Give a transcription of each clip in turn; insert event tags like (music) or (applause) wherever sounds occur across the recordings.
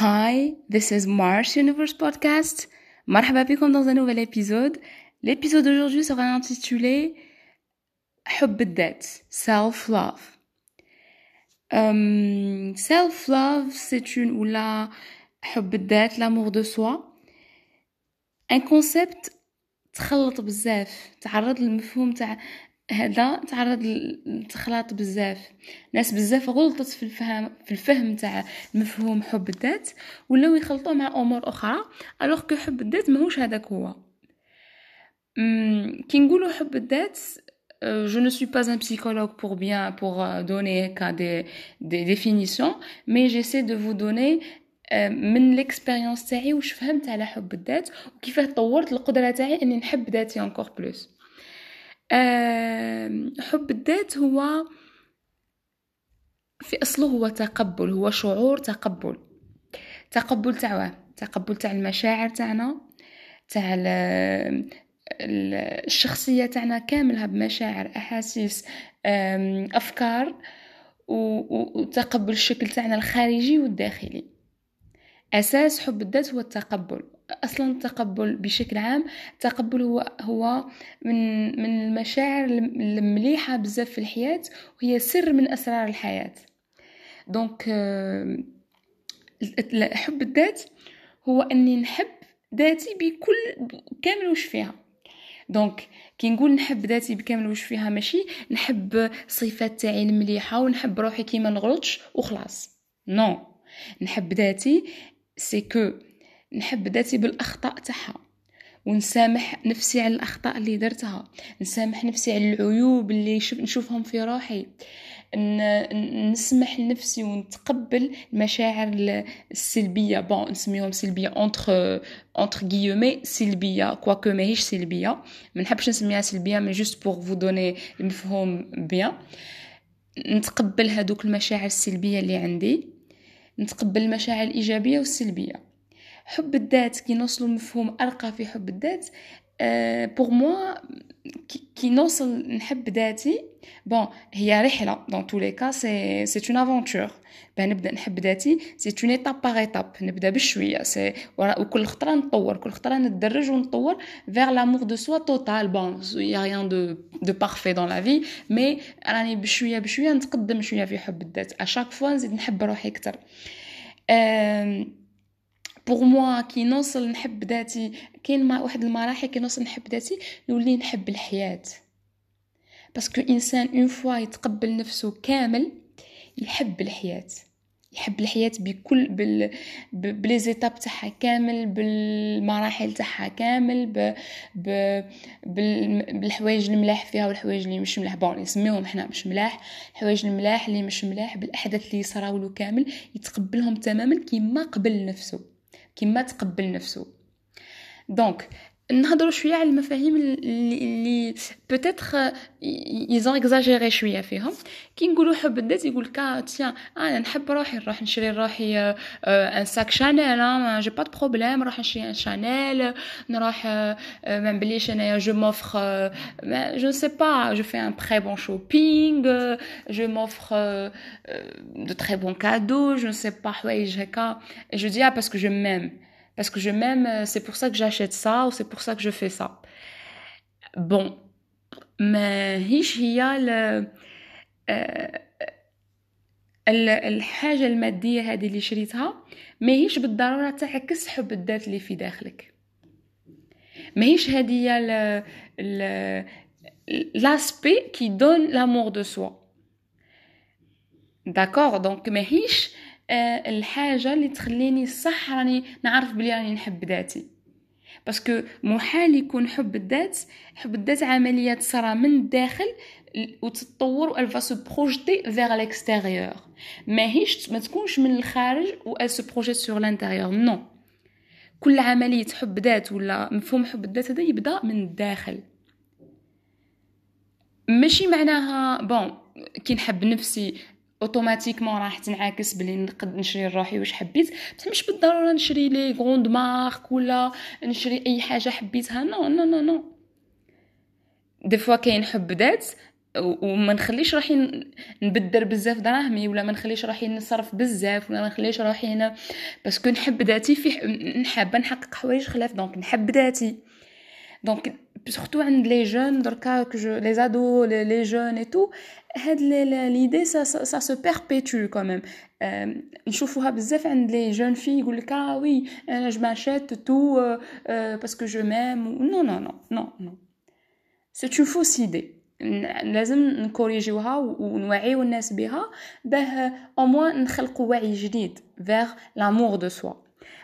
Hi, this is Mars Universe Podcast. مرحبا بكم dans un nouvel épisode. L'épisode d'aujourd'hui sera intitulé حب الذات, self-love. Um, self-love, c'est une ou la حب الذات, l'amour de soi. Un concept تخلط بزاف تعرض للمفهوم تاع هذا تعرض للتخلاط بزاف. ناس بزاف غلطت في الفهم في الفهم تاع مفهوم حب الذات ولاو يخلطوه مع أمور أخرى alors que حب الذات ماهوش هذاك هو. كي نقولوا حب الذات je ne suis pas un psychologue pour bien pour donner des, des définitions mais j'essaie de vous donner من l'expérience تاعي واش فهمت على حب الذات وكيفاه طورت القدرة تاعي إني نحب ذاتي encore plus حب الذات هو في أصله هو تقبل هو شعور تقبل. تقبل تاع تقبل تاع المشاعر تاعنا تاع الشخصية تاعنا كاملها بمشاعر أحاسيس أفكار وتقبل الشكل تاعنا الخارجي والداخلي. أساس حب الذات هو التقبل. أصلا التقبل بشكل عام التقبل هو هو من من المشاعر المليحة بزاف في الحياة وهي سر من أسرار الحياة. donc آه، حب الذات هو أني نحب ذاتي بكل كامل وش فيها. donc كي نقول نحب ذاتي بكامل وش فيها ماشي نحب صفات تاعي المليحة ونحب روحي كيما نغلطش وخلاص. non نحب ذاتي c'est que نحب ذاتي بالأخطاء تاعها ونسامح نفسي على الأخطاء اللي درتها نسامح نفسي على العيوب اللي نشوفهم في روحي نسمح لنفسي ونتقبل المشاعر السلبية bon نسميهم سلبية entre entre guillemets سلبية quoique ماهيش سلبية ما نحبش نسميها سلبية mais juste pour vous donner المفهوم bien نتقبل هذوك المشاعر السلبية اللي عندي. نتقبل المشاعر الإيجابية والسلبية. حب الذات كي نوصلوا لمفهوم أرقى في حب الذات pour euh, moi كي نوصل نحب ذاتي bon هي رحلة. dans tous les cas c'est c'est une aventure باه نبدأ نحب ذاتي. c'est une étape par étape نبدأ بشوية. c'est وكل خطرة نطور. كل خطرة ندرج ونطور vers l'amour de soi total bon y a rien de de parfait dans la vie mais راني بشوية بشوية نتقدم شوية في حب الذات. à chaque fois نزيد نحب روحي أكثر. أه pour moi كي نوصل نحب ذاتي كاين واحد المراحل كي نوصل نحب ذاتي نولي نحب الحياة. parce que انسان une fois يتقبل نفسه كامل يحب الحياة. يحب الحياة بكل بال ب les étapes تاعها كامل بالمراحل تاعها كامل ب... ب... بال... بالحوايج الملاح فيها والحوايج اللي مش ملاح. bon نسميهم حنا مش ملاح. الحوايج الملاح اللي مش ملاح بالأحداث اللي صراولو كامل يتقبلهم تماما كيما قبل نفسه. كيما تقبل نفسه donc نهضروا شوية على المفاهيم اللي peut-être ils ont exagéré شوية فيهم. كي نقولوا حب الذات يقول لك tiens أنا نحب روحي نروح نشري روحي un sac Chanel j'ai pas de problème نروح نشري un Chanel نروح ما نبليش أنايا je m'offre je sais pas je fais un très bon shopping je m'offre de très bons cadeaux je sais pas حوايج هكا je dis parce que je m'aime parce que je m'aime, euh, c'est pour ça que j'achète ça ou c'est pour ça que je fais ça. Bon, mais هيش هي ال الحاجة المادية هذه اللي شريتها ماهيش بالضرورة تعكس حب الذات اللي في داخلك. ماهيش هذه هي l'aspect qui donne l'amour de soi d'accord donc ماهيش آه، الحاجة اللي تخليني صح راني نعرف بلي راني نحب ذاتي. parce que محال يكون حب الذات حب الذات عملية تصرى من الداخل وتتطور و va se projeter vers l'extérieur ماهيش ما تكونش من الخارج و elle se projette sur l'intérieur non كل عملية حب ذات ولا مفهوم حب الذات هذا يبدأ من الداخل. ماشي معناها bon كي نحب نفسي automatiquement راح تنعكس بلي نقد نشري لروحي واش حبيت. بصح مش بالضرورة نشري les grandes marques ولا نشري أي حاجة حبيتها. non non non non des fois كاين حب ذات وما نخليش روحي نبدر بزاف دراهمي ولا ما نخليش روحي نصرف بزاف ولا ما نخليش روحي ن... parce que نحب ذاتي في نحب نحقق حوايج خلاف. donc نحب ذاتي. donc surtout عند les jeunes دركا je les ados les jeunes et tout هاد l'idée ça ça se perpétue quand même نشوفوها بزاف عند les jeunes في يقول لك آه oui أنا je m'achète tout parce que je m'aime non non non non non c'est une fausse idée لازم نكوريجيوها ونوعيو الناس بها باه au moins نخلقوا وعي جديد vers l'amour de soi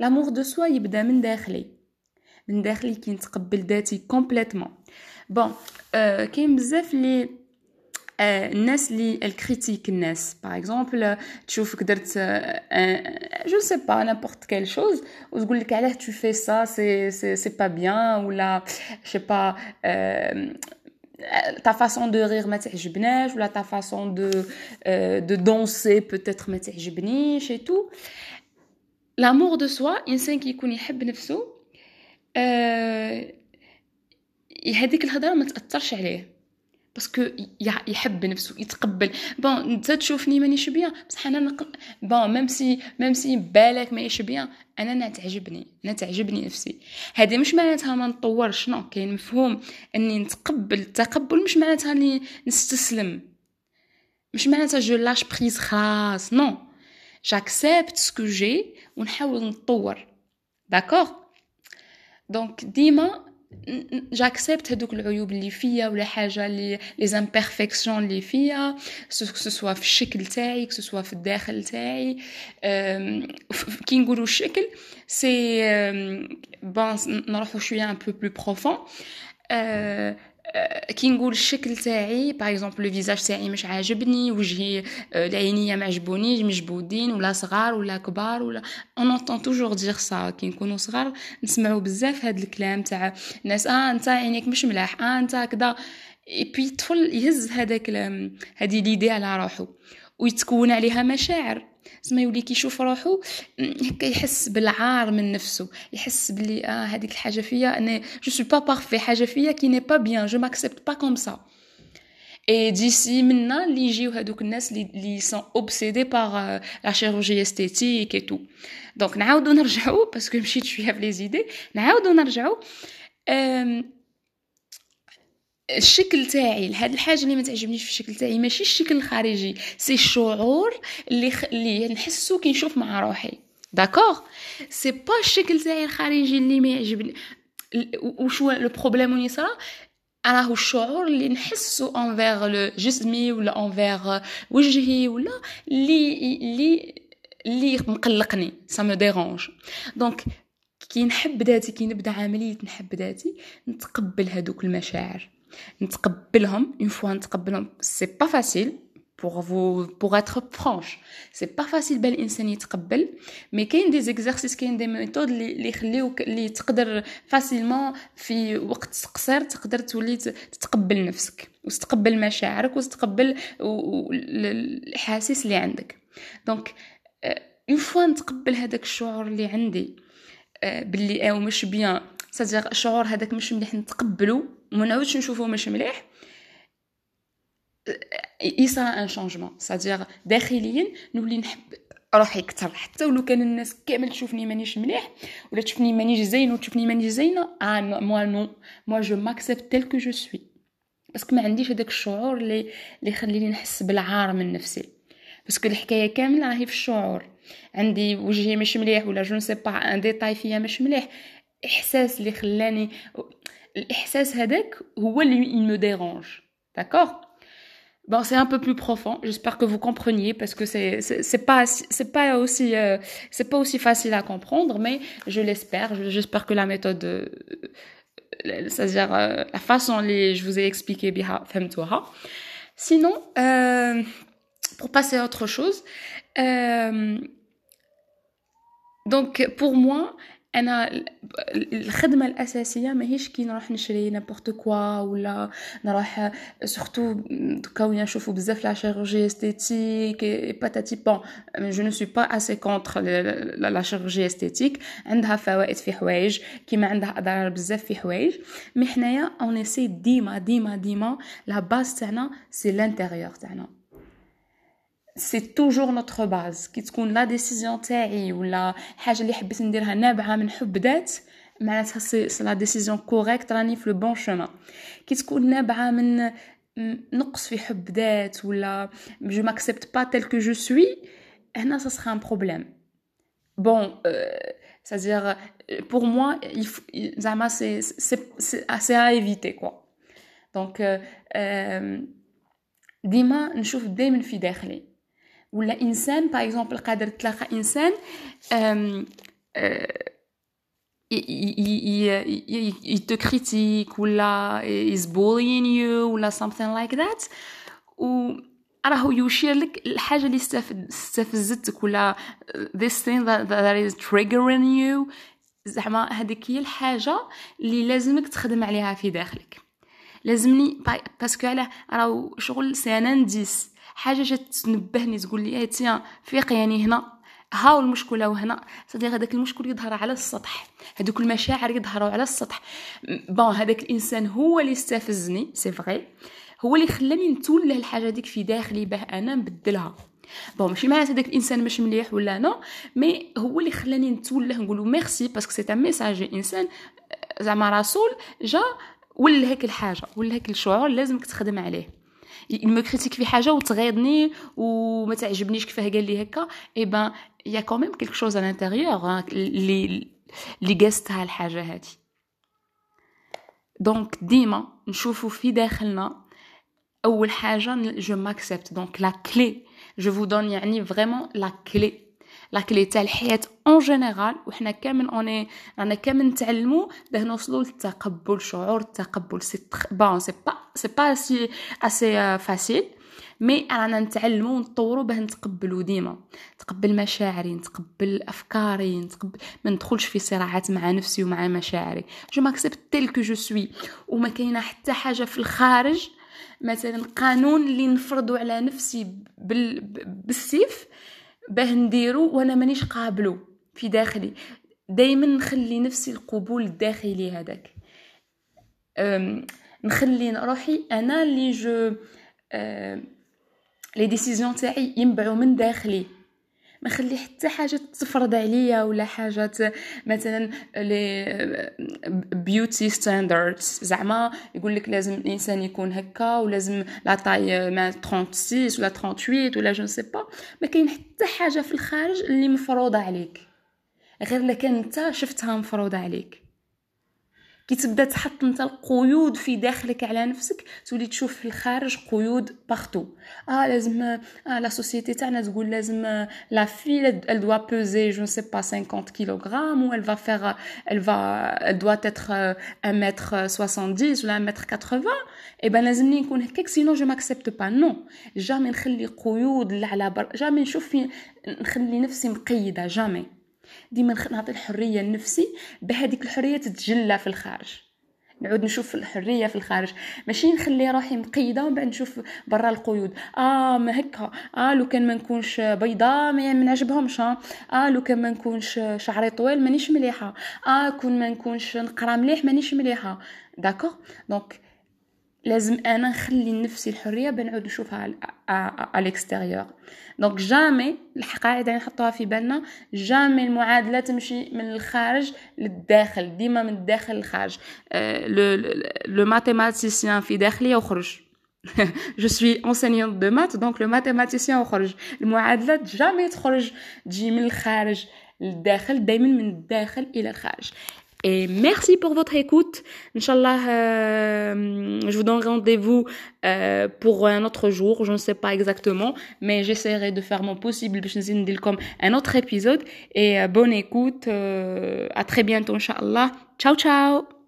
l'amour de soi يبدا من داخلي من داخلي كي نتقبل ذاتي complètement. Bon آه كاين بزاف لي آه الناس اللي ال critique الناس. par exemple تشوفك درت je sais pas n'importe quelle chose وتقول لك علاه tu fais ça c'est c'est c'est pas bien ولا je pas ta façon de rire ما تعجبناش ولا ta façon de euh, de danser peut-être ما تعجبنيش et tout. L'amour de soi انسان كي يكون يحب نفسه euh, هذيك الهضرة ما تأثرش عليه. parce que يحب نفسه يتقبل. bon انت تشوفني مانيش bien بصح أنا نق... bon même si même si بالك مانيش bien أنا أنا تعجبني أنا تعجبني نفسي. هذه مش معناتها ما نطورش non كاين مفهوم أني نتقبل التقبل مش معناتها أني نستسلم. مش معناتها je lâche prise خلاص non j'accepte ce que j'ai ونحاول نطور. d'accord donc ديما j'accepte هذوك العيوب اللي فيا ولا حاجة اللي les imperfections اللي فيا soit في الشكل تاعي soit في الداخل تاعي كي نقولوا الشكل c'est bon نروحوا شوية un peu plus profond كي نقول الشكل تاعي par exemple le visage تاعي مش عاجبني وجهي العينية ما عجبونيش مجبودين ولا صغار ولا كبار ولا on entend toujours dire ça كي نكونوا صغار نسمعوا بزاف هاد الكلام تاع الناس. آه أنت عينيك مش ملاح آه أنت كذا اي بي الطفل يهز هذاك هذه l'idée على روحو ويتكون عليها مشاعر. زعما يولي كيشوف روحو هكا يحس بالعار من نفسه يحس بلي آه هذيك الحاجة فيا أنا je suis pas parfaite حاجة فيا qui n'est pas bien je m'accepte pas comme ça et d'ici منا اللي يجيو هذوك الناس اللي لي sont obsédés par la chirurgie esthétique et tout donc نعاودو نرجعو parce que مشيت شوية في les idées نعاودو نرجعو. الشكل تاعي هاد الحاجة اللي ما تعجبنيش في الشكل تاعي ماشي الشكل الخارجي c'est الشعور اللي خ... اللي نحسو كي نشوف مع روحي. d'accord c'est pas الشكل تاعي الخارجي اللي ما يعجبني. وشو le problème اللي صرا؟ راهو الشعور اللي نحسو envers le جسمي ولا envers وجهي ولا اللي اللي اللي مقلقني. ça me dérange donc كي نحب ذاتي كي نبدأ عملية نحب ذاتي نتقبل هذوك المشاعر. نتقبلهم. une fois نتقبلهم c'est pas facile pour vous pour être franche. C'est pas facile بال الانسان يتقبل mais كاين des exercices كاين des méthodes اللي يخليوك اللي تقدر facilement في وقت قصير تقدر تولي تتقبل نفسك وتتقبل مشاعرك وتتقبل الاحاسيس اللي عندك. donc une fois نتقبل هذاك الشعور اللي عندي باللي أو مش bien c'est-à-dire الشعور هذاك مش مليح نتقبلو وما نعاودش نشوفو مش مليح يصرى un changement c'est-à-dire داخليا نولي نحب روحي أكثر. حتى ولو كان الناس كامل تشوفني مانيش مليح ولا تشوفني مانيش زين وتشوفني مانيش زينه آه moi non moi je m'accepte telle que je suis parce que ما عنديش هذاك الشعور اللي اللي يخليني نحس بالعار من نفسي. parce que الحكاية كاملة راهي في الشعور. عندي وجهي مش مليح ولا je ne sais pas un détail فيا مش مليح. إحساس اللي خلاني الاحساس هذاك هو اللي il me dérange d'accord Bon, c'est un peu plus profond. J'espère que vous compreniez parce que c'est c'est pas c'est pas aussi euh, c'est pas aussi facile à comprendre, mais je l'espère. J'espère que la méthode, euh, c'est-à-dire euh, la façon les je vous ai expliqué bien, فهمتوها. Sinon, euh, pour passer à autre chose, euh, donc pour moi, أنا الخدمة الأساسية ماهيش كي نروح نشري n'importe quoi ولا نروح surtout كون نشوفوا بزاف la chirurgie esthétique patati bon je ne suis pas aussi contre la chirurgie esthétique. عندها فوائد في حوايج كيما عندها أضرار بزاف في حوايج. mais حنايا on essaie ديما ديما ديما la base تاعنا c'est l'intérieur تاعنا. c'est toujours notre base كي تكون la décision تاعي ولا حاجة اللي حبيت نديرها نابعه من حب ذات معناتها c'est la décision correcte راني في le bon chemin كي تكون نابعه من نقص في حب ذات ولا je m'accepte pas telle que je suis هنا سا سخا ان بروبليم بون c'est-à-dire pour moi il زعما سي سي assez à éviter quoi. Donc ديما نشوف دائما في داخلي ولا إنسان باغ اكزومبل قادر تلاقى إنسان il te critique ولا is bullying you ولا something like that. و راهو يشير لك الحاجة اللي استفزتك ولا this thing that, that is triggering you. زعما هذيك هي الحاجة اللي لازمك تخدم عليها في داخلك. لازمني parce que علاه راهو شغل c'est un indice حاجة جات تنبهني تقول لي tiens فيق يعني هنا. هاو المشكلة وهنا؟ صديق هذاك المشكل يظهر على السطح. هذوك المشاعر يظهروا على السطح. bon هذاك الإنسان هو اللي استفزني c'est vrai هو اللي خلاني نتوله الحاجة ديك في داخلي باه أنا نبدلها. bon ماشي معناتها هذاك الإنسان مش مليح ولا non mais هو اللي خلاني نتوله نقولو merci parce que c'est un message إنسان زعما رسول جا ولا هيك الحاجة ولا هيك الشعور لازمك تخدم عليه. me critique في حاجة وتغيظني وما تعجبنيش كيفاه قال لي هكا eh ben y a quand même quelque chose en intérieur اللي اللي قاستها الحاجة هذه donc ديما نشوفوا في داخلنا اول حاجة je m'accepte donc la clé je vous donne يعني vraiment la clé la clé تاع الحياة en général وحنا كامل اوني رانا كامل نتعلموا باه نوصلوا للتقبل شعور التقبل c'est bon c'est pas c'est pas c'est assez facile mais رانا نتعلموا ونطوروا باه نتقبلوا ديما. نتقبل مشاعري نتقبل أفكاري نتقبل ما ندخلش في صراعات مع نفسي ومع مشاعري. je m'accepte telle que je suis وما كاينة حتى حاجة في الخارج. مثلا قانون اللي نفرضه على نفسي بال... بالسيف باه نديرو وأنا مانيش قابلو في داخلي. دايما نخلي نفسي القبول الداخلي هذاك. نخلي روحي أنا اللي je les décisions تاعي ينبعوا من داخلي. ما خلي حتى حاجة تفرض عليا ولا حاجة مثلا les beauty standards زعما يقول لك لازم الإنسان يكون هكا ولازم la taille ما 36 ولا 38 ولا je sais pas ما كاين حتى حاجة في الخارج اللي مفروضة عليك. غير لكان أنت شفتها مفروضة عليك. كي تبدا تحط انت القيود في داخلك على نفسك تولي تشوف في الخارج قيود partout آه لازم آه la société تاعنا تقول لازم لا في elle peser je ne sais pas 50 kg ou elle va faire elle va elle doit être 1 mètre 70 ولا 1 mètre 80 eh ben لازمني نكون هكاك sinon je m'accepte pas non jamais نخلي قيود على بر jamais نشوف في نخلي نفسي مقيدة jamais ديما نعطي الحرية لنفسي بهذيك الحرية تتجلى في الخارج. نعود نشوف الحرية في الخارج. ماشي نخلي روحي مقيدة ومن بعد نشوف برا القيود. آه ما هكا. آه لو كان ما نكونش بيضاء ما يعني نعجبهمش آه. لو كان ما نكونش شعري طويل مانيش مليحة. آه كون ما نكونش نقرا مليح مانيش مليحة. d'accord donc لازم أنا نخلي لنفسي الحرية بنعود نشوفها على ال extérieur donc jamais القاعده نحطوها في بالنا jamais المعادله تمشي من الخارج للداخل ديما من الداخل للخارج. le mathématicien في داخلي يخرج. (laughs) je suis enseignante de maths donc le mathématicien يخرج. المعادله jamais تخرج تجي من الخارج للداخل دائما من الداخل إلى الخارج. Et merci pour votre écoute. Inch'Allah, euh, je vous donne rendez-vous euh, pour un autre jour. Je ne sais pas exactement, mais j'essaierai de faire mon possible comme un autre épisode. Et euh, bonne écoute. Euh, à très bientôt, Inch'Allah. Ciao, ciao